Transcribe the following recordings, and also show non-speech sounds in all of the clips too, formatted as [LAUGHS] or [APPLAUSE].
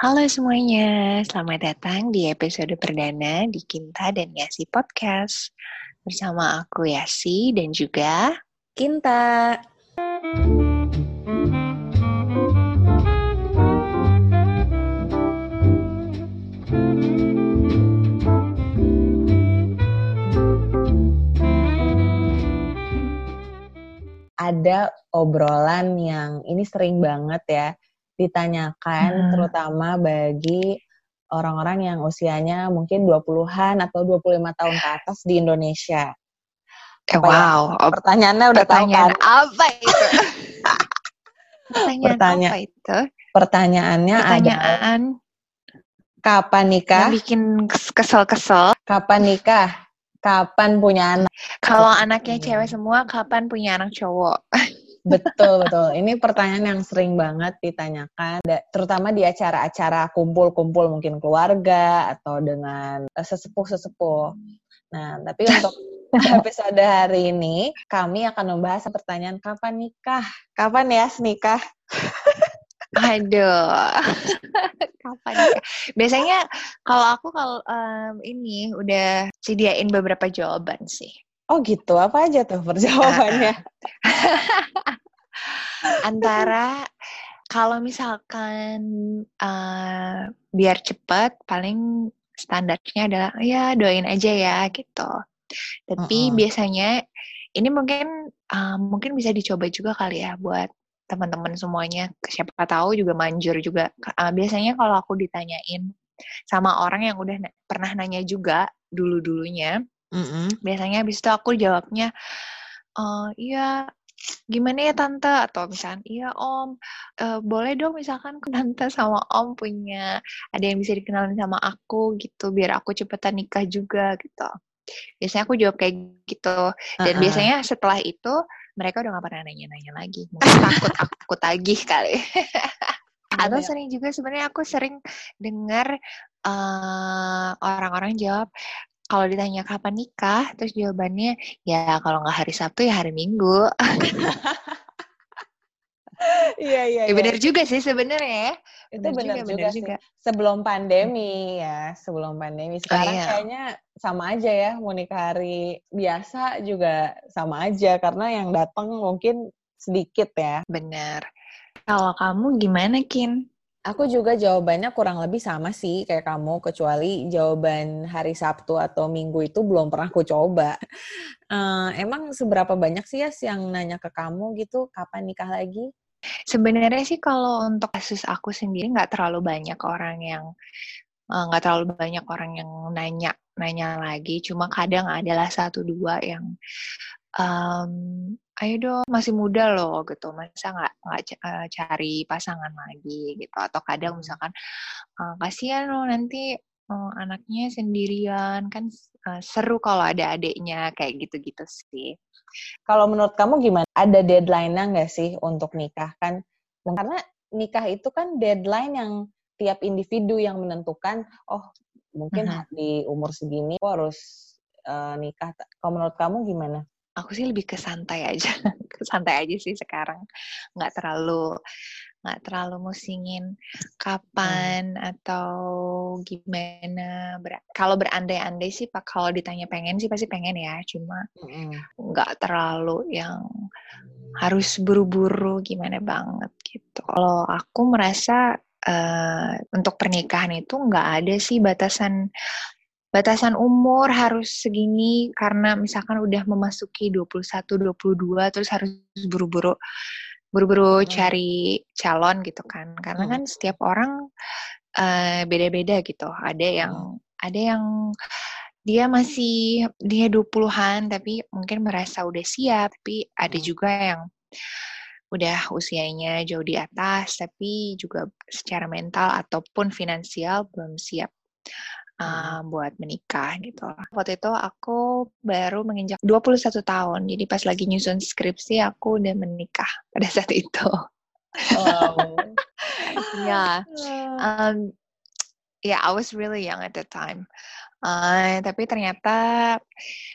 Halo semuanya, selamat datang di episode perdana di Kinta dan Yasi Podcast. Bersama aku Yasi dan juga Kinta. Ada obrolan yang ini sering banget ya ditanyakan Hmm. terutama bagi orang-orang yang usianya mungkin 20-an atau 25 tahun ke atas di Indonesia. Eh, Apa ya? wow, Pertanyaannya udah tahu pertanyaan kan? apa itu? [LAUGHS] pertanyaan Pertanya- apa itu? Pertanyaannya Pertanyaan kapan nikah? yang bikin kes- kesel-kesel. Kapan nikah? Kapan punya anak? Kalau anaknya cewek semua, kapan punya anak cowok? [LAUGHS] Betul, betul. Ini pertanyaan yang sering banget ditanyakan, terutama di acara-acara kumpul-kumpul mungkin keluarga atau dengan eh, sesepuh-sesepuh. Nah, tapi untuk [LAUGHS] episode hari ini, kami akan membahas pertanyaan kapan nikah? Kapan ya nikah? Aduh, [LAUGHS] kapan nikah? Biasanya kalau aku kalau em, ini udah sediain beberapa jawaban sih. Oh gitu, apa aja tuh [LAUGHS] perjawabannya? [LAUGHS] Antara kalau misalkan eh, biar cepet, paling standarnya adalah ya doain aja ya gitu. Tapi Mm-mm. biasanya ini mungkin eh, mungkin bisa dicoba juga kali ya buat teman-teman semuanya. Siapa tahu juga manjur juga. Eh, biasanya kalau aku ditanyain sama orang yang udah na- pernah nanya juga dulu-dulunya, Mm-mm. biasanya habis itu aku jawabnya eh iya gimana ya tante atau misalkan iya om eh, boleh dong misalkan [LAUGHS] tante sama om punya ada yang bisa dikenalin sama aku gitu biar aku cepetan nikah juga gitu biasanya aku jawab kayak gitu dan Uh-uh. biasanya setelah itu mereka udah gak pernah nanya-nanya lagi mungkin takut aku tagih [LAUGHS] kali atau Iya. sering juga sebenarnya aku sering dengar eh, orang-orang jawab kalau ditanya kapan nikah, terus jawabannya ya kalau nggak hari Sabtu ya hari Minggu. [LAUGHS] Iya, iya, Ya iya. benar juga sih sebenarnya. ya. Itu Benar juga, juga, benar sih. juga. Sebelum pandemi ya, sebelum pandemi. Sekarang iya. kayaknya sama aja ya, mau nikah hari biasa juga sama aja karena yang datang mungkin sedikit ya. Benar. Kalau kamu gimana, Kin? Aku juga jawabannya kurang lebih sama sih kayak kamu, kecuali jawaban hari Sabtu atau Minggu itu belum pernah aku coba. [LAUGHS] Eh, emang seberapa banyak sih ya yang nanya ke kamu gitu, kapan nikah lagi? Sebenarnya sih kalau untuk kasus aku sendiri nggak terlalu banyak orang yang eh, nggak terlalu banyak orang yang nanya nanya lagi. Cuma kadang adalah satu dua yang em, ayo dong masih muda loh gitu masa nggak nggak eh, cari pasangan lagi gitu atau kadang misalkan eh, kasihan loh nanti eh, anaknya sendirian kan seru kalau ada adiknya kayak gitu-gitu sih Kalau menurut kamu gimana? Ada deadline-nya nggak sih untuk nikah kan? Karena nikah itu kan deadline yang tiap individu yang menentukan, oh mungkin Mhm. di umur segini aku harus eh, nikah. Kalau menurut kamu gimana? Aku sih lebih ke santai aja [LAUGHS] ke santai aja sih sekarang. Nggak terlalu nggak terlalu musingin kapan atau gimana. Ber- kalau berandai-andai sih pak kalau ditanya pengen sih pasti pengen ya. Cuma nggak terlalu yang harus buru-buru gimana banget gitu. Kalau aku merasa eh, untuk pernikahan itu nggak ada sih batasan batasan umur harus segini karena misalkan udah memasuki 21 22 terus harus buru-buru buru-buru Hmm. cari calon gitu kan karena Hmm. kan setiap orang eh, beda-beda gitu ada yang ada yang dia masih dia 20-an tapi mungkin merasa udah siap tapi ada Hmm. juga yang udah usianya jauh di atas tapi juga secara mental ataupun finansial belum siap uh, buat menikah gitu. Waktu itu aku baru menginjak 21 tahun. Jadi pas lagi nyusun skripsi aku udah menikah [LAUGHS] pada saat itu. Wow. [LAUGHS] Ya, um, yeah, I was really young at that time. Uh, tapi ternyata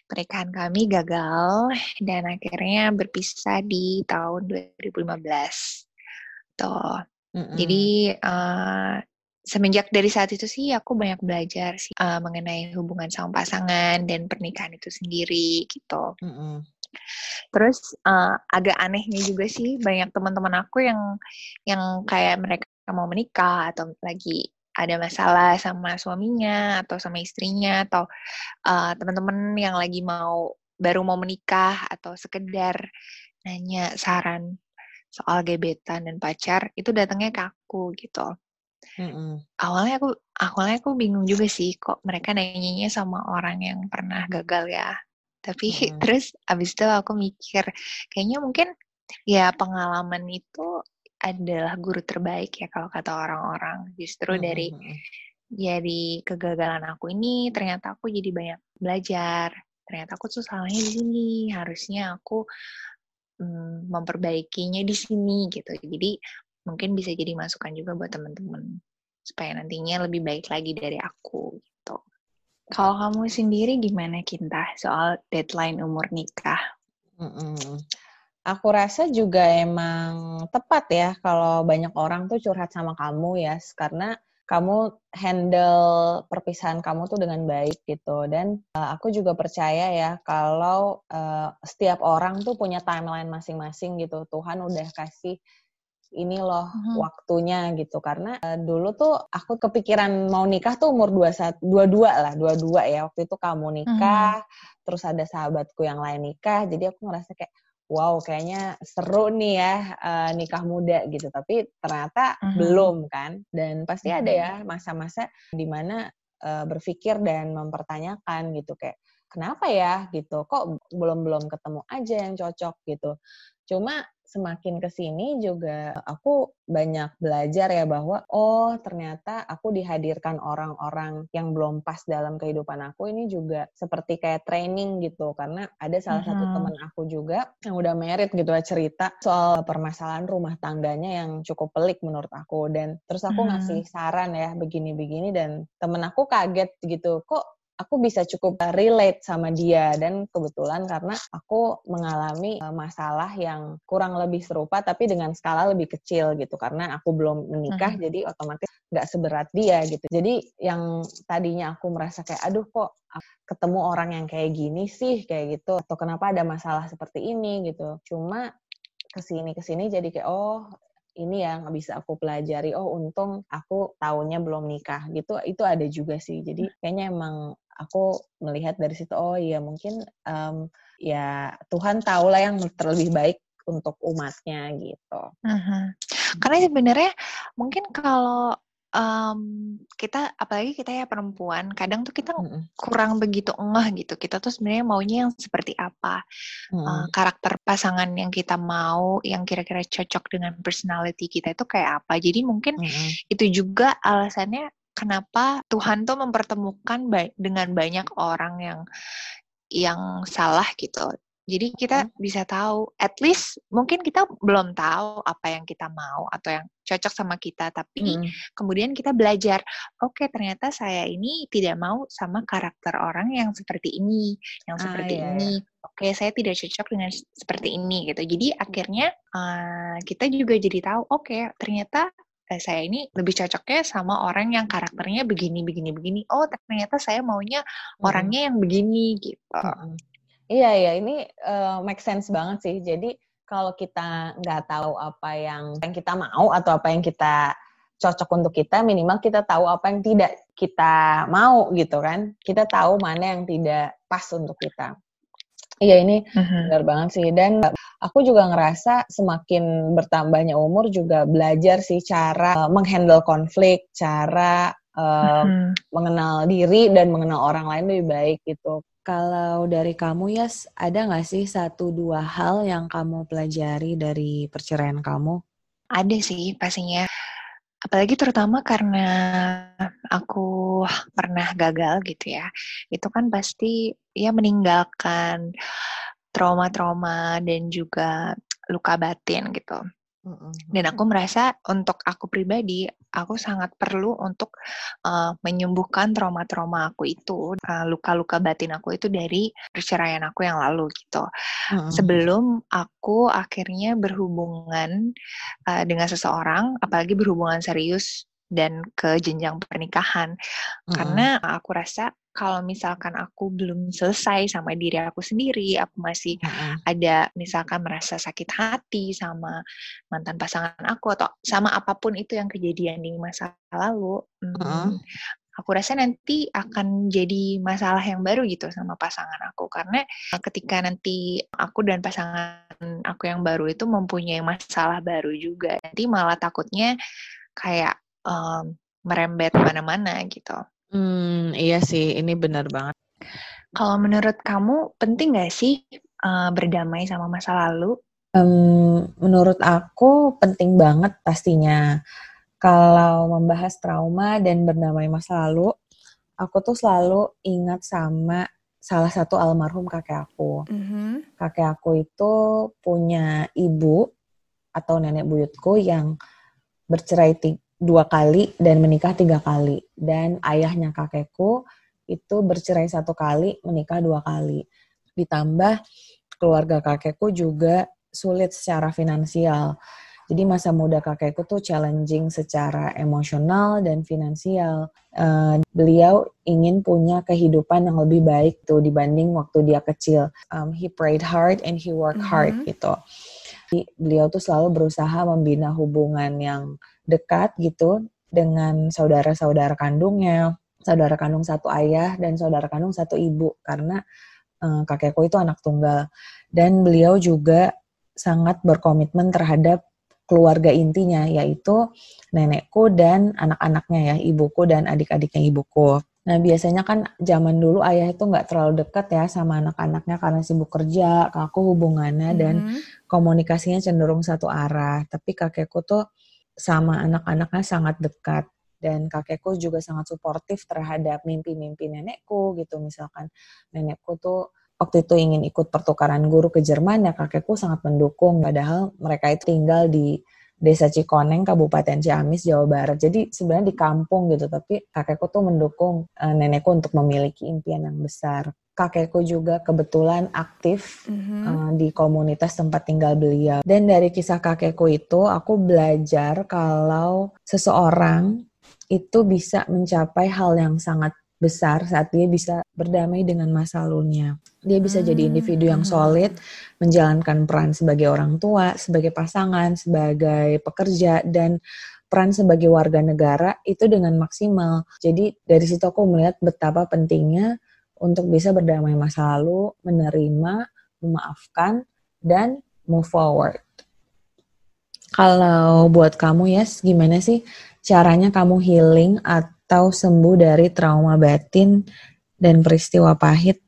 pernikahan kami gagal dan akhirnya berpisah di tahun 2015. Tuh. Mm-mm. Jadi uh, semenjak dari saat itu sih aku banyak belajar sih uh, mengenai hubungan sama pasangan dan pernikahan itu sendiri gitu. Mm -hmm. Terus uh, agak anehnya juga sih banyak teman-teman aku yang yang kayak mereka mau menikah atau lagi ada masalah sama suaminya atau sama istrinya atau uh, teman-teman yang lagi mau baru mau menikah atau sekedar nanya saran soal gebetan dan pacar itu datangnya ke aku gitu. Mm-hmm. Awalnya aku awalnya aku bingung juga sih kok mereka nanyanya sama orang yang pernah gagal ya. Tapi mm-hmm. [LAUGHS] terus abis itu aku mikir kayaknya mungkin ya pengalaman itu adalah guru terbaik ya kalau kata orang-orang. Justru hmm. dari dari kegagalan aku ini ternyata aku jadi banyak belajar. Ternyata aku tuh salahnya di sini. Harusnya aku hmm, memperbaikinya di sini gitu. Jadi mungkin bisa jadi masukan juga buat teman-teman. Supaya nantinya lebih baik lagi dari aku gitu. Kalau kamu sendiri gimana Kinta soal deadline umur nikah? Mm -mm aku rasa juga emang tepat ya kalau banyak orang tuh curhat sama kamu ya karena kamu handle perpisahan kamu tuh dengan baik gitu. Dan uh, aku juga percaya ya kalau uh, setiap orang tuh punya timeline masing-masing gitu. Tuhan udah kasih ini loh hmm. waktunya gitu karena uh, dulu tuh aku kepikiran mau nikah tuh umur 21 22 lah 22 ya waktu itu kamu nikah hmm. terus ada sahabatku yang lain nikah jadi aku ngerasa kayak wow kayaknya seru nih ya uh, nikah muda gitu tapi ternyata uh-huh. belum kan dan pasti uh-huh. ada ya masa-masa di mana uh, eh, berpikir dan mempertanyakan gitu kayak kenapa ya gitu kok belum belum ketemu aja yang cocok gitu cuma semakin ke sini juga aku banyak belajar ya bahwa oh ternyata aku dihadirkan orang-orang yang belum pas dalam kehidupan aku ini juga seperti kayak training gitu. Karena ada salah satu teman aku juga yang udah merit gitu ya cerita soal permasalahan rumah tangganya yang cukup pelik menurut aku. Dan terus aku ngasih saran ya begini-begini dan temen aku kaget gitu kok aku bisa cukup relate sama dia. Dan kebetulan karena aku mengalami eh, masalah yang kurang lebih serupa tapi dengan skala lebih kecil gitu. Karena aku belum menikah hmm. jadi otomatis nggak seberat dia gitu. Jadi yang tadinya aku merasa kayak aduh kok ketemu orang yang kayak gini sih? Kayak gitu. Atau kenapa ada masalah seperti ini gitu. Cuma ke sini ke sini jadi kayak oh ini yang bisa aku pelajari. Oh untung aku tahunnya belum nikah. Gitu. Itu ada juga sih. Jadi kayaknya emang aku melihat dari situ oh iya mungkin um, ya Tuhan tahu lah yang terlebih baik untuk umatnya gitu. Uh-huh. Karena sebenarnya mungkin kalau um, kita apalagi kita ya perempuan kadang tuh kita mm kurang begitu ngeh gitu. Kita tuh sebenarnya maunya yang seperti apa mm uh, karakter pasangan yang kita mau yang kira-kira cocok dengan personality kita itu kayak apa. Jadi mungkin mm itu juga alasannya kenapa Tuhan tuh mempertemukan ba dengan banyak orang yang yang salah gitu. Jadi kita hmm. bisa tahu, at least mungkin kita belum tahu apa yang kita mau atau yang cocok sama kita, tapi hmm. kemudian kita belajar, oke okay, ternyata saya ini tidak mau sama karakter orang yang seperti ini, yang ah, seperti iya, ini. Iya. Oke, okay, saya tidak cocok dengan seperti ini gitu. Jadi akhirnya uh, kita juga jadi tahu, oke okay, ternyata eh, saya ini lebih cocoknya sama orang yang karakternya begini begini begini. Oh ternyata saya maunya hmm. orangnya yang begini gitu. Hmm. iya iya. Ini uh, make sense banget sih. Jadi kalau kita nggak tahu apa yang yang kita mau atau apa yang kita cocok untuk kita minimal kita tahu apa yang tidak kita mau gitu kan. Kita tahu mana yang tidak pas untuk kita Iya ini uh-huh. benar banget sih dan aku juga ngerasa semakin bertambahnya umur juga belajar sih cara uh, menghandle konflik, cara uh, uh-huh. mengenal diri dan mengenal orang lain lebih baik gitu. Kalau dari kamu ya, yes, ada nggak sih satu dua hal yang kamu pelajari dari perceraian kamu? Ada sih pastinya apalagi terutama karena aku pernah gagal gitu ya itu kan pasti ya meninggalkan trauma-trauma dan juga luka batin gitu dan aku merasa untuk aku pribadi, aku sangat perlu untuk uh, menyembuhkan trauma-trauma aku itu, luka luka-luka batin aku itu dari perceraian aku yang lalu gitu. Mm-hmm. Sebelum aku akhirnya berhubungan uh, dengan seseorang, apalagi berhubungan serius dan ke jenjang pernikahan. Mm-hmm. Karena aku rasa kalau misalkan aku belum selesai sama diri aku sendiri, aku masih mm-hmm. ada misalkan merasa sakit hati sama mantan pasangan aku atau sama apa pun itu yang kejadian di masa lalu, mm-hmm. aku rasa nanti akan jadi masalah yang baru gitu sama pasangan aku karena ketika nanti aku dan pasangan aku yang baru itu mempunyai masalah baru juga, nanti malah takutnya kayak um, merembet mana-mana gitu. Hmm, iya sih, ini benar banget. Kalau menurut kamu penting gak sih uh, berdamai sama masa lalu? Um, menurut aku penting banget pastinya. Kalau membahas trauma dan berdamai masa lalu, aku tuh selalu ingat sama salah satu almarhum kakek aku. Mm-hmm. Kakek aku itu punya ibu atau nenek buyutku yang bercerai dua kali dan menikah tiga kali. Dan ayahnya kakekku itu bercerai satu kali, menikah dua kali. Ditambah keluarga kakekku juga sulit secara finansial. Jadi masa muda kakekku tuh challenging secara emosional dan finansial. Uh, beliau ingin punya kehidupan yang lebih baik tuh dibanding waktu dia kecil. Um, he prayed hard and he worked mm -hmm. hard gitu. Jadi, beliau tuh selalu berusaha membina hubungan yang dekat gitu dengan saudara-saudara kandungnya, saudara kandung satu ayah dan saudara kandung satu ibu karena uh, kakekku itu anak tunggal dan beliau juga sangat berkomitmen terhadap keluarga intinya yaitu nenekku dan anak-anaknya ya ibuku dan adik-adiknya ibuku. Nah biasanya kan zaman dulu ayah itu nggak terlalu dekat ya sama anak-anaknya karena sibuk kerja, kaku hubungannya mm -hmm. dan mm-hmm. komunikasinya cenderung satu arah. Tapi kakekku tuh sama anak-anaknya sangat dekat. Dan kakekku juga sangat suportif terhadap mimpi-mimpi nenekku gitu. Misalkan nenekku tuh waktu itu ingin ikut pertukaran guru ke Jerman ya kakekku sangat mendukung. Padahal mereka itu tinggal di Desa Cikoneng, Kabupaten Ciamis, Jawa Barat. Jadi sebenarnya di kampung gitu, tapi kakekku tuh mendukung uh, nenekku untuk memiliki impian yang besar kakekku juga kebetulan aktif mm-hmm. uh, di komunitas tempat tinggal beliau. Dan dari kisah kakekku itu, aku belajar kalau seseorang itu bisa mencapai hal yang sangat besar saat dia bisa berdamai dengan masa lalunya. Dia bisa hmm. jadi individu yang solid, menjalankan peran sebagai orang tua, sebagai pasangan, sebagai pekerja, dan peran sebagai warga negara itu dengan maksimal. Jadi dari situ aku melihat betapa pentingnya untuk bisa berdamai masa lalu, menerima, memaafkan, dan move forward. Kalau buat kamu ya, yes, gimana sih caranya kamu healing atau sembuh dari trauma batin dan peristiwa pahit?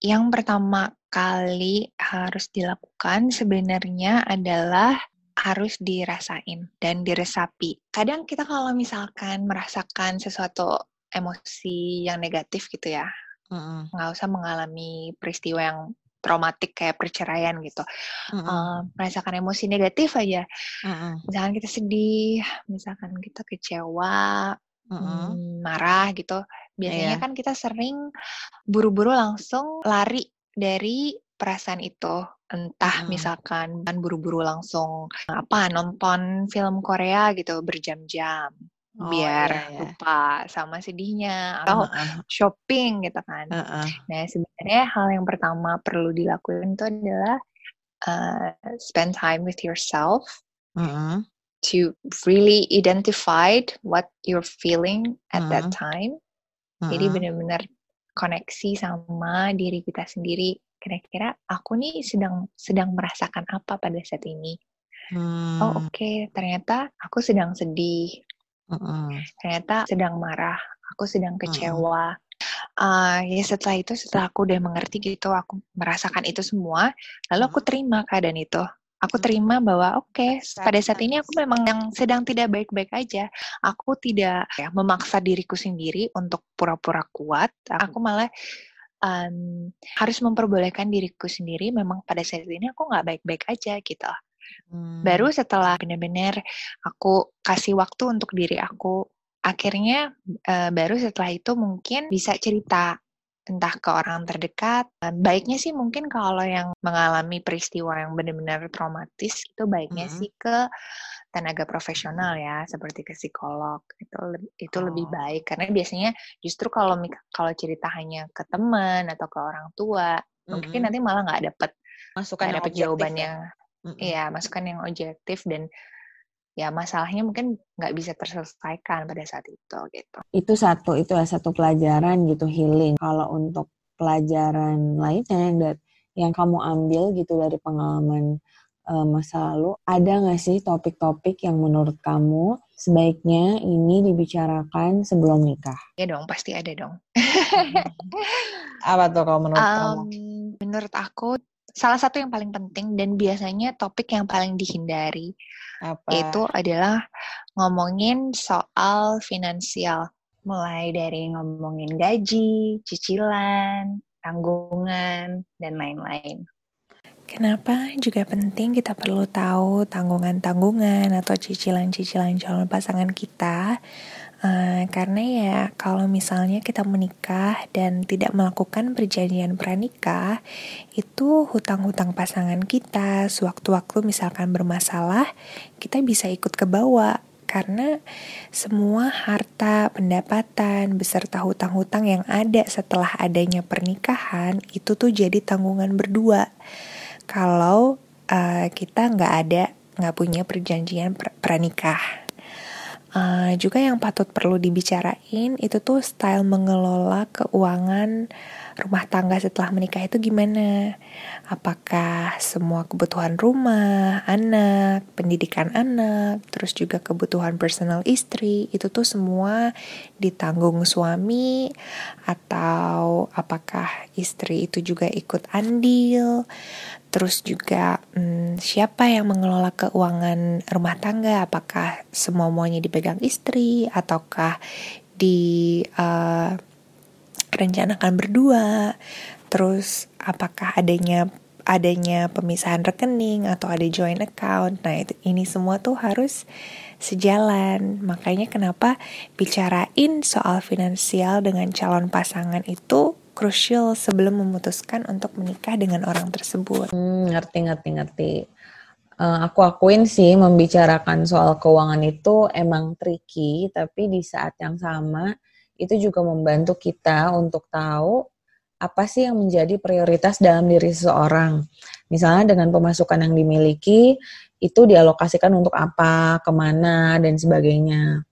Yang pertama kali harus dilakukan sebenarnya adalah harus dirasain dan diresapi. Kadang kita kalau misalkan merasakan sesuatu emosi yang negatif gitu ya, nggak usah mengalami peristiwa yang traumatik kayak perceraian gitu. Mm -hmm. uh, merasakan emosi negatif aja. Mm -hmm. Misalkan kita sedih, misalkan kita kecewa, mm -hmm. marah gitu. Biasanya yeah. kan kita sering buru-buru langsung lari dari perasaan itu. Entah mm. misalkan kan buru-buru langsung apa nonton film Korea gitu berjam-jam Oh, biar iya, iya. lupa sama sedihnya atau uh -uh. shopping gitu kan. Uh -uh. Nah sebenarnya hal yang pertama perlu dilakukan itu adalah uh, spend time with yourself uh -uh. To really identify what you're feeling at uh -uh. that time. Uh -uh. Jadi benar-benar koneksi sama diri kita sendiri. Kira-kira aku nih sedang sedang merasakan apa pada saat ini. Oh, hmm. Oh oke, okay. ternyata aku sedang sedih uh Ternyata sedang marah, aku sedang kecewa. uh Uh, ya setelah itu, setelah aku udah mengerti gitu, aku merasakan itu semua, lalu aku terima keadaan itu. Aku terima bahwa oke, okay, pada saat ini aku memang yang sedang tidak baik-baik aja. Aku tidak ya, memaksa diriku sendiri untuk pura-pura kuat. Aku malah um, harus memperbolehkan diriku sendiri memang pada saat ini aku nggak baik-baik aja gitu. Hmm. Baru setelah benar-benar aku kasih waktu untuk diri aku, akhirnya uh, baru setelah itu mungkin bisa cerita entah ke orang terdekat. Baiknya sih mungkin kalau yang mengalami peristiwa yang benar-benar traumatis itu baiknya hmm. sih ke tenaga profesional ya seperti ke psikolog itu itu oh. lebih baik karena biasanya justru kalau kalau cerita hanya ke teman atau ke orang tua mm-hmm. mungkin nanti malah nggak dapet masukan nggak dapet ya? jawabannya iya mm-hmm. masukan yang objektif dan ya masalahnya mungkin nggak bisa terselesaikan pada saat itu gitu itu satu itu ya satu pelajaran gitu healing kalau untuk pelajaran lainnya yang yang kamu ambil gitu dari pengalaman uh, masa lalu, ada nggak sih topik-topik yang menurut kamu sebaiknya ini dibicarakan sebelum nikah? Ya dong, pasti ada dong. [LAUGHS] Apa tuh kalau menurut um, kamu? Menurut aku, salah satu yang paling penting dan biasanya topik yang paling dihindari Apa? itu adalah ngomongin soal finansial. Mulai dari ngomongin gaji, cicilan, tanggungan, dan lain-lain. Kenapa juga penting kita perlu tahu tanggungan-tanggungan atau cicilan-cicilan calon pasangan kita? Uh, karena ya kalau misalnya kita menikah dan tidak melakukan perjanjian pranikah, itu hutang-hutang pasangan kita sewaktu-waktu misalkan bermasalah, kita bisa ikut ke bawah karena semua harta, pendapatan, beserta hutang-hutang yang ada setelah adanya pernikahan itu tuh jadi tanggungan berdua kalau uh, kita nggak ada nggak punya perjanjian pr pranikah. Uh, juga yang patut perlu dibicarain itu tuh style mengelola keuangan rumah tangga setelah menikah itu gimana? Apakah semua kebutuhan rumah, anak, pendidikan anak, terus juga kebutuhan personal istri itu tuh semua ditanggung suami atau apakah istri itu juga ikut andil? Terus juga hmm, siapa yang mengelola keuangan rumah tangga? Apakah semua maunya dipegang istri ataukah di uh, rencanakan berdua. Terus apakah adanya adanya pemisahan rekening atau ada joint account. Nah, itu ini semua tuh harus sejalan. Makanya kenapa bicarain soal finansial dengan calon pasangan itu krusial sebelum memutuskan untuk menikah dengan orang tersebut. Hmm, ngerti, ngerti, ngerti. Uh, aku akuin sih membicarakan soal keuangan itu emang tricky, tapi di saat yang sama itu juga membantu kita untuk tahu apa sih yang menjadi prioritas dalam diri seseorang. Misalnya dengan pemasukan yang dimiliki, itu dialokasikan untuk apa, ke mana, dan sebagainya.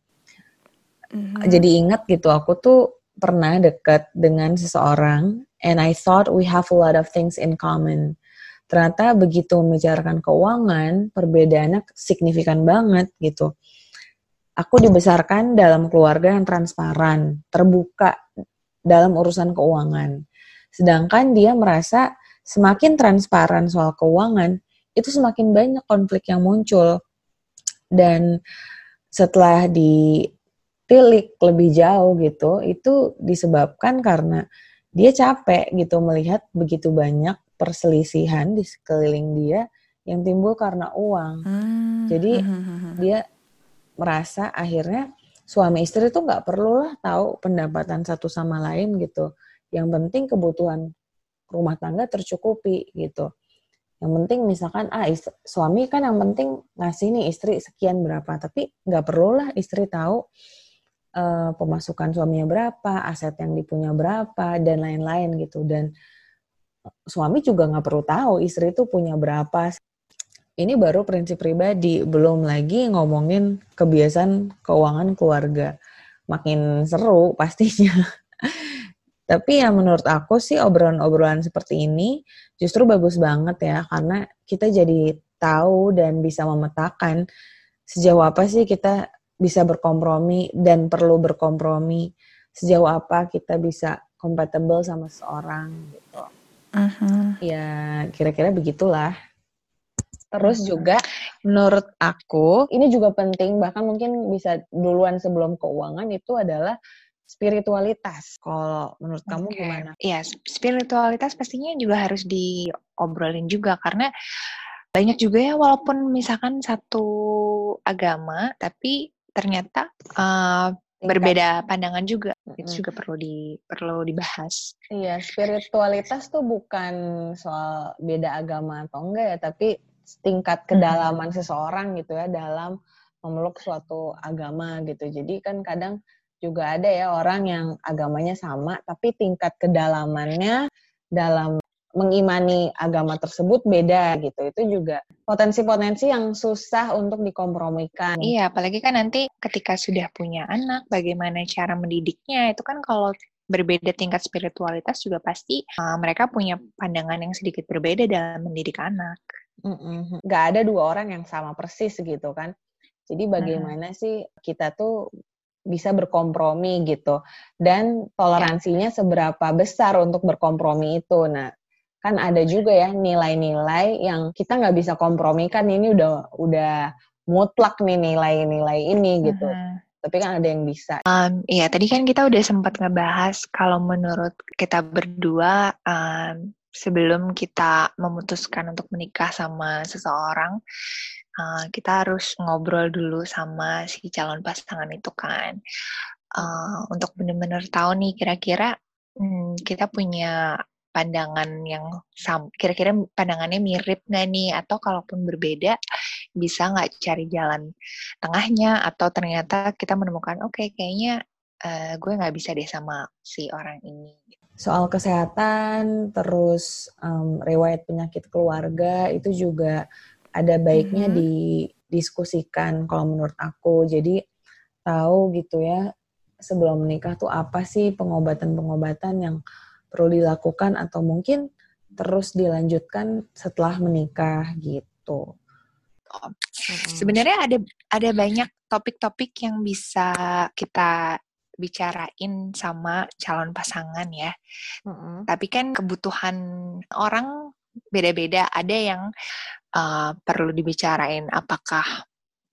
Mm-hmm. Jadi ingat gitu, aku tuh pernah dekat dengan seseorang and I thought we have a lot of things in common. Ternyata begitu membicarakan keuangan, perbedaannya signifikan banget gitu. Aku dibesarkan dalam keluarga yang transparan, terbuka dalam urusan keuangan. Sedangkan dia merasa semakin transparan soal keuangan, itu semakin banyak konflik yang muncul. Dan setelah di tilik lebih jauh gitu itu disebabkan karena dia capek gitu melihat begitu banyak perselisihan di sekeliling dia yang timbul karena uang. Hmm. Jadi hmm, dia merasa akhirnya suami istri itu nggak perlu lah tahu pendapatan satu sama lain gitu. Yang penting kebutuhan rumah tangga tercukupi gitu. Yang penting misalkan ah istri, suami kan yang penting ngasih nih istri sekian berapa, tapi nggak perlu lah istri tahu uh, pemasukan suaminya berapa, aset yang dipunya berapa, dan lain-lain gitu. Dan suami juga nggak perlu tahu istri itu punya berapa. Ini baru prinsip pribadi, belum lagi ngomongin kebiasaan keuangan keluarga. Makin seru [LAUGHS] pastinya. Tapi ya menurut aku sih obrolan-obrolan seperti ini justru bagus banget ya karena kita jadi tahu dan bisa memetakan sejauh apa sih kita bisa berkompromi dan perlu berkompromi sejauh apa kita bisa compatible sama seorang gitu. Uh-huh. Ya kira-kira begitulah. Terus juga menurut aku ini juga penting bahkan mungkin bisa duluan sebelum keuangan itu adalah spiritualitas. Kalau menurut kamu okay. gimana? Iya, spiritualitas pastinya juga harus diobrolin juga karena banyak juga ya walaupun misalkan satu agama tapi ternyata uh, berbeda pandangan juga mm-hmm. itu juga perlu di perlu dibahas. Iya, spiritualitas tuh bukan soal beda agama atau enggak ya, tapi tingkat kedalaman hmm. seseorang gitu ya dalam memeluk suatu agama gitu. Jadi kan kadang juga ada ya orang yang agamanya sama tapi tingkat kedalamannya dalam mengimani agama tersebut beda gitu. Itu juga potensi-potensi yang susah untuk dikompromikan. Iya, apalagi kan nanti ketika sudah punya anak, bagaimana cara mendidiknya itu kan kalau berbeda tingkat spiritualitas juga pasti uh, mereka punya pandangan yang sedikit berbeda dalam mendidik anak. Mm-mm. Gak ada dua orang yang sama persis gitu kan. Jadi bagaimana hmm. sih kita tuh bisa berkompromi gitu dan toleransinya ya. seberapa besar untuk berkompromi itu. Nah, kan ada juga ya nilai-nilai yang kita nggak bisa kompromikan ini udah udah mutlak nih nilai-nilai ini gitu. Hmm tapi kan ada yang bisa. Um, iya, tadi kan kita udah sempat ngebahas kalau menurut kita berdua um, sebelum kita memutuskan untuk menikah sama seseorang, uh, kita harus ngobrol dulu sama si calon pasangan itu kan, uh, untuk benar-benar tahu nih kira-kira hmm, kita punya pandangan yang sam kira-kira pandangannya mirip nggak nih? Atau kalaupun berbeda bisa nggak cari jalan tengahnya? Atau ternyata kita menemukan oke okay, kayaknya uh, gue nggak bisa deh sama si orang ini. Soal kesehatan terus um, riwayat penyakit keluarga itu juga ada baiknya mm -hmm. didiskusikan kalau menurut aku. Jadi tahu gitu ya sebelum menikah tuh apa sih pengobatan-pengobatan yang perlu dilakukan atau mungkin terus dilanjutkan setelah menikah gitu. Oh. Sebenarnya ada ada banyak topik-topik yang bisa kita bicarain sama calon pasangan ya. Mm-hmm. Tapi kan kebutuhan orang beda-beda. Ada yang uh, perlu dibicarain apakah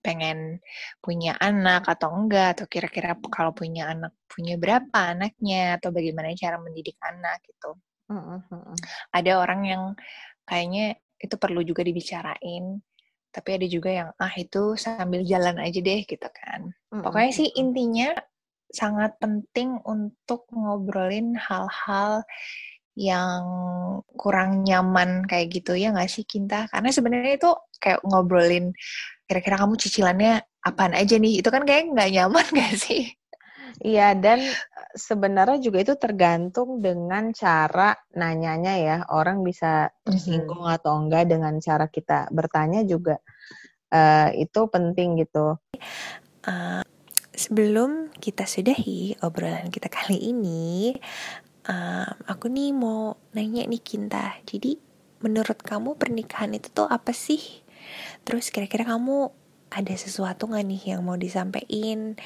pengen punya anak atau enggak atau kira-kira kalau punya anak punya berapa anaknya atau bagaimana cara mendidik anak gitu. Mm-hmm. Ada orang yang kayaknya itu perlu juga dibicarain, tapi ada juga yang ah itu sambil jalan aja deh gitu kan. Mm-hmm. Pokoknya sih intinya sangat penting untuk ngobrolin hal-hal yang kurang nyaman kayak gitu ya nggak sih Kinta? Karena sebenarnya itu kayak ngobrolin kira-kira kamu cicilannya apaan aja nih? Itu kan kayak nggak nyaman [LAUGHS] gak sih? Iya, dan sebenarnya juga itu tergantung dengan cara nanyanya ya. Orang bisa tersinggung mm-hmm. atau enggak dengan cara kita bertanya juga uh, itu penting gitu. Uh, sebelum kita sudahi obrolan kita kali ini, uh, aku nih mau nanya nih Kinta. Jadi menurut kamu pernikahan itu tuh apa sih? Terus kira-kira kamu ada sesuatu gak nih yang mau disampaikan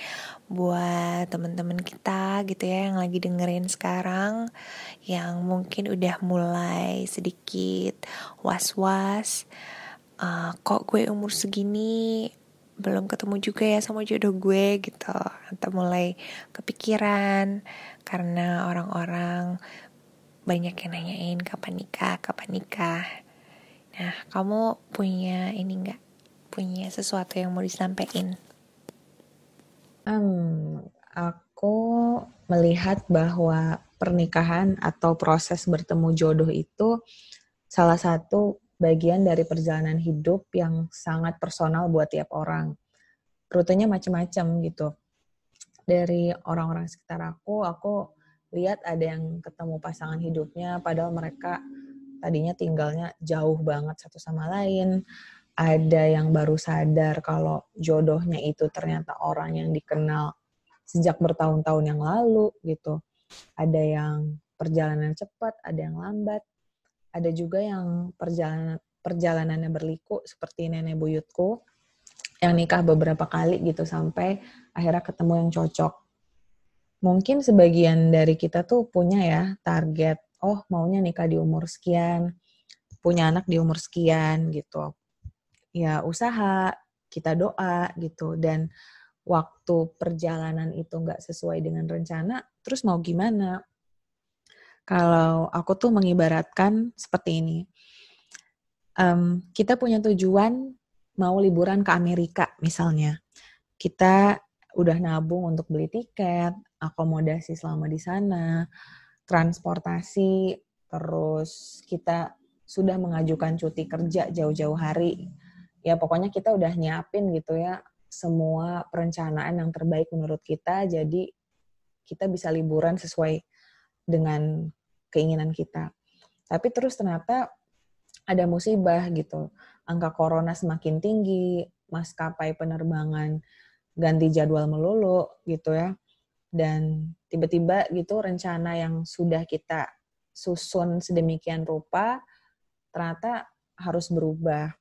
buat teman-teman kita gitu ya yang lagi dengerin sekarang yang mungkin udah mulai sedikit was-was uh, kok gue umur segini belum ketemu juga ya sama jodoh gue? gitu. Atau mulai kepikiran karena orang-orang banyak yang nanyain kapan nikah? Kapan nikah Nah, kamu punya ini enggak? Punya sesuatu yang mau disampaikan? Hmm, aku melihat bahwa pernikahan atau proses bertemu jodoh itu salah satu bagian dari perjalanan hidup yang sangat personal buat tiap orang. Rutenya macam-macam gitu. Dari orang-orang sekitar aku, aku lihat ada yang ketemu pasangan hidupnya padahal mereka tadinya tinggalnya jauh banget satu sama lain. Ada yang baru sadar kalau jodohnya itu ternyata orang yang dikenal sejak bertahun-tahun yang lalu gitu. Ada yang perjalanan cepat, ada yang lambat. Ada juga yang perjalanan perjalanannya berliku seperti nenek buyutku yang nikah beberapa kali gitu sampai akhirnya ketemu yang cocok. Mungkin sebagian dari kita tuh punya ya target oh maunya nikah di umur sekian, punya anak di umur sekian gitu. Ya usaha, kita doa gitu dan waktu perjalanan itu nggak sesuai dengan rencana, terus mau gimana? Kalau aku tuh mengibaratkan seperti ini, um, kita punya tujuan mau liburan ke Amerika misalnya, kita udah nabung untuk beli tiket, akomodasi selama di sana, transportasi, terus kita sudah mengajukan cuti kerja jauh-jauh hari. Ya pokoknya kita udah nyiapin gitu ya semua perencanaan yang terbaik menurut kita jadi kita bisa liburan sesuai dengan keinginan kita. Tapi terus ternyata ada musibah gitu. Angka corona semakin tinggi, maskapai penerbangan ganti jadwal melulu gitu ya. Dan tiba-tiba gitu rencana yang sudah kita susun sedemikian rupa ternyata harus berubah.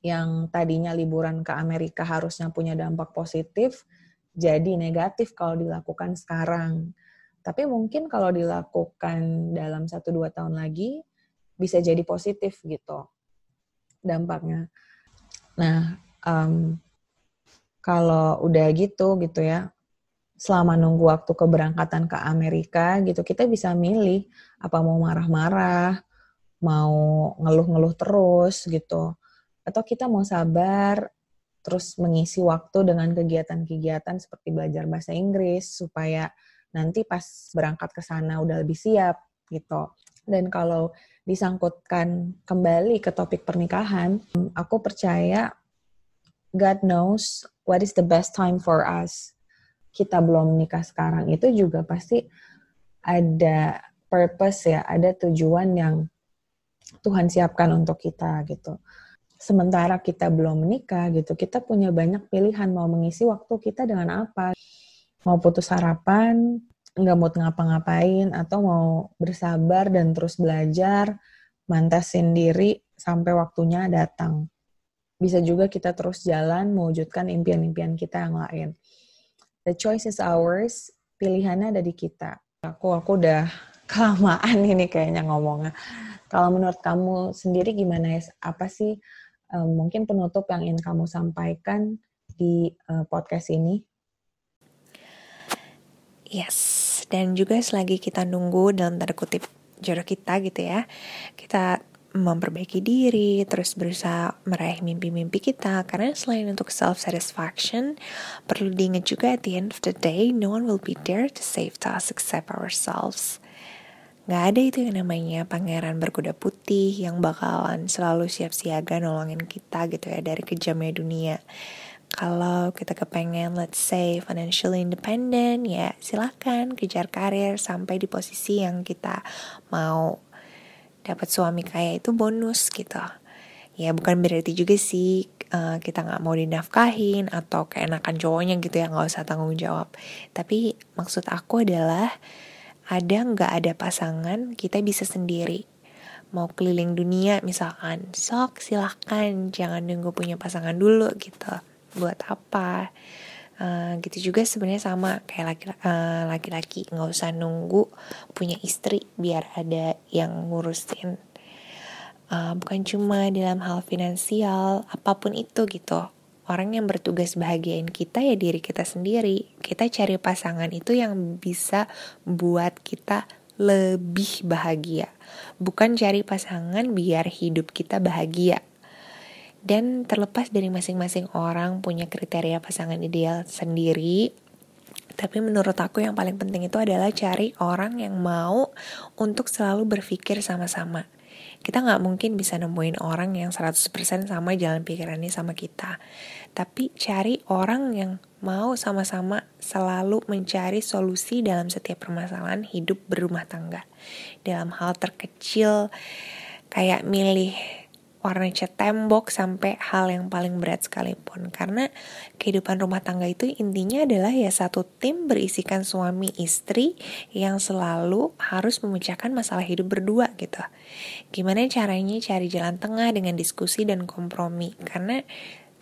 Yang tadinya liburan ke Amerika harusnya punya dampak positif, jadi negatif kalau dilakukan sekarang. Tapi mungkin kalau dilakukan dalam 1-2 tahun lagi, bisa jadi positif gitu dampaknya. Nah, um, kalau udah gitu gitu ya, selama nunggu waktu keberangkatan ke Amerika gitu, kita bisa milih apa mau marah-marah, mau ngeluh-ngeluh terus gitu, atau kita mau sabar, terus mengisi waktu dengan kegiatan-kegiatan seperti belajar bahasa Inggris supaya nanti pas berangkat ke sana udah lebih siap gitu. Dan kalau disangkutkan kembali ke topik pernikahan, aku percaya God knows what is the best time for us. Kita belum menikah sekarang itu juga pasti ada purpose ya, ada tujuan yang Tuhan siapkan untuk kita gitu. Sementara kita belum menikah gitu, kita punya banyak pilihan mau mengisi waktu kita dengan apa. Mau putus harapan, nggak mau ngapa-ngapain atau mau bersabar dan terus belajar, mantasin diri sampai waktunya datang. Bisa juga kita terus jalan mewujudkan impian-impian kita yang lain. The choice is ours, pilihannya ada di kita. Aku aku udah [LAUGHS] kelamaan ini kayaknya ngomongnya. Kalau menurut kamu sendiri gimana ya? Apa sih um, mungkin penutup yang ingin kamu sampaikan di uh, podcast ini? Yes, dan juga selagi kita nunggu dalam tanda kutip jodoh kita gitu ya, kita memperbaiki diri, terus berusaha meraih mimpi-mimpi kita. Karena selain untuk self-satisfaction, perlu diingat juga at the end of the day, no one will be there to save us except ourselves. Gak ada itu yang namanya pangeran berkuda putih yang bakalan selalu siap siaga nolongin kita gitu ya dari kejamnya dunia kalau kita kepengen let's say financially independent ya silahkan kejar karir sampai di posisi yang kita mau dapat suami kaya itu bonus gitu. Ya bukan berarti juga sih uh, kita nggak mau dinafkahin atau keenakan cowoknya gitu ya nggak usah tanggung jawab. Tapi maksud aku adalah ada nggak ada pasangan kita bisa sendiri. Mau keliling dunia misalkan sok silahkan jangan nunggu punya pasangan dulu gitu. Buat apa uh, gitu juga sebenarnya sama kayak uh, laki-laki nggak usah nunggu punya istri biar ada yang ngurusin. Uh, bukan cuma dalam hal finansial apa pun itu gitu. Orang yang bertugas bahagiain kita ya diri kita sendiri. Kita cari pasangan itu yang bisa buat kita lebih bahagia. Bukan cari pasangan biar hidup kita bahagia dan terlepas dari masing-masing orang punya kriteria pasangan ideal sendiri, tapi menurut aku yang paling penting itu adalah cari orang yang mau untuk selalu berpikir sama-sama. Kita nggak mungkin bisa nemuin orang yang 100% sama jalan pikirannya sama kita. Tapi cari orang yang mau sama-sama selalu mencari solusi dalam setiap permasalahan hidup berumah tangga. Dalam hal terkecil kayak milih warna cat tembok sampai hal yang paling berat sekalipun. Karena kehidupan rumah tangga itu intinya adalah ya satu tim berisikan suami istri yang selalu harus memecahkan masalah hidup berdua gitu. Gimana caranya cari jalan tengah dengan diskusi dan kompromi? Karena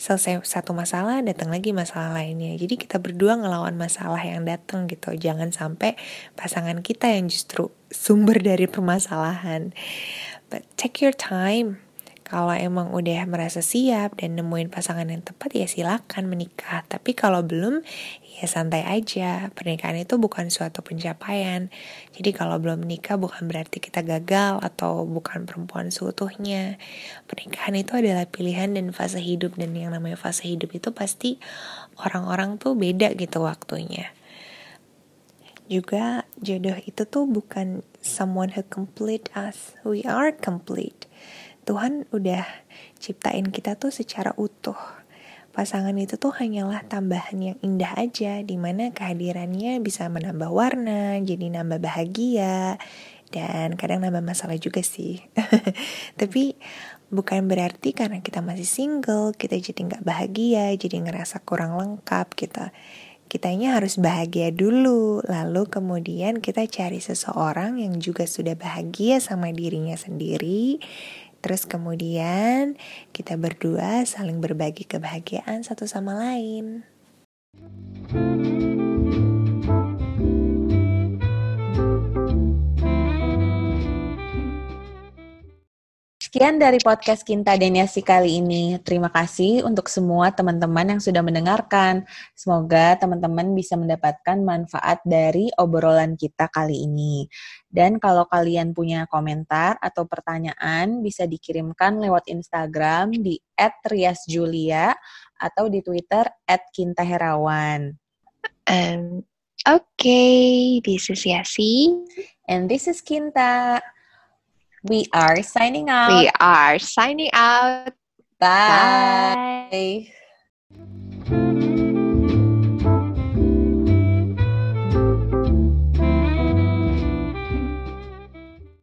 selesai satu masalah datang lagi masalah lainnya. Jadi kita berdua ngelawan masalah yang datang gitu. Jangan sampai pasangan kita yang justru sumber dari permasalahan. But take your time kalau emang udah merasa siap dan nemuin pasangan yang tepat ya silakan menikah. Tapi kalau belum ya santai aja. Pernikahan itu bukan suatu pencapaian. Jadi kalau belum menikah bukan berarti kita gagal atau bukan perempuan seutuhnya. Pernikahan itu adalah pilihan dan fase hidup dan yang namanya fase hidup itu pasti orang-orang tuh beda gitu waktunya. juga jodoh itu tuh bukan someone who complete us. We are complete. Tuhan udah ciptain kita tuh secara utuh. Pasangan itu tuh hanyalah tambahan yang indah aja, di mana kehadirannya bisa menambah warna, jadi nambah bahagia, dan kadang nambah masalah juga sih. [LAUGHS] Tapi bukan berarti karena kita masih single, kita jadi nggak bahagia, jadi ngerasa kurang lengkap kita. Kitanya harus bahagia dulu, lalu kemudian kita cari seseorang yang juga sudah bahagia sama dirinya sendiri, Terus kemudian kita berdua saling berbagi kebahagiaan satu sama lain. Sekian dari podcast Kinta Deniasi kali ini. Terima kasih untuk semua teman-teman yang sudah mendengarkan. Semoga teman-teman bisa mendapatkan manfaat dari obrolan kita kali ini. Dan kalau kalian punya komentar atau pertanyaan, bisa dikirimkan lewat Instagram di @riasjulia atau di Twitter @kintaherawan. Um, Oke, okay. this is Yasi. And this is Kinta. We are signing out. We are signing out. Bye. Bye.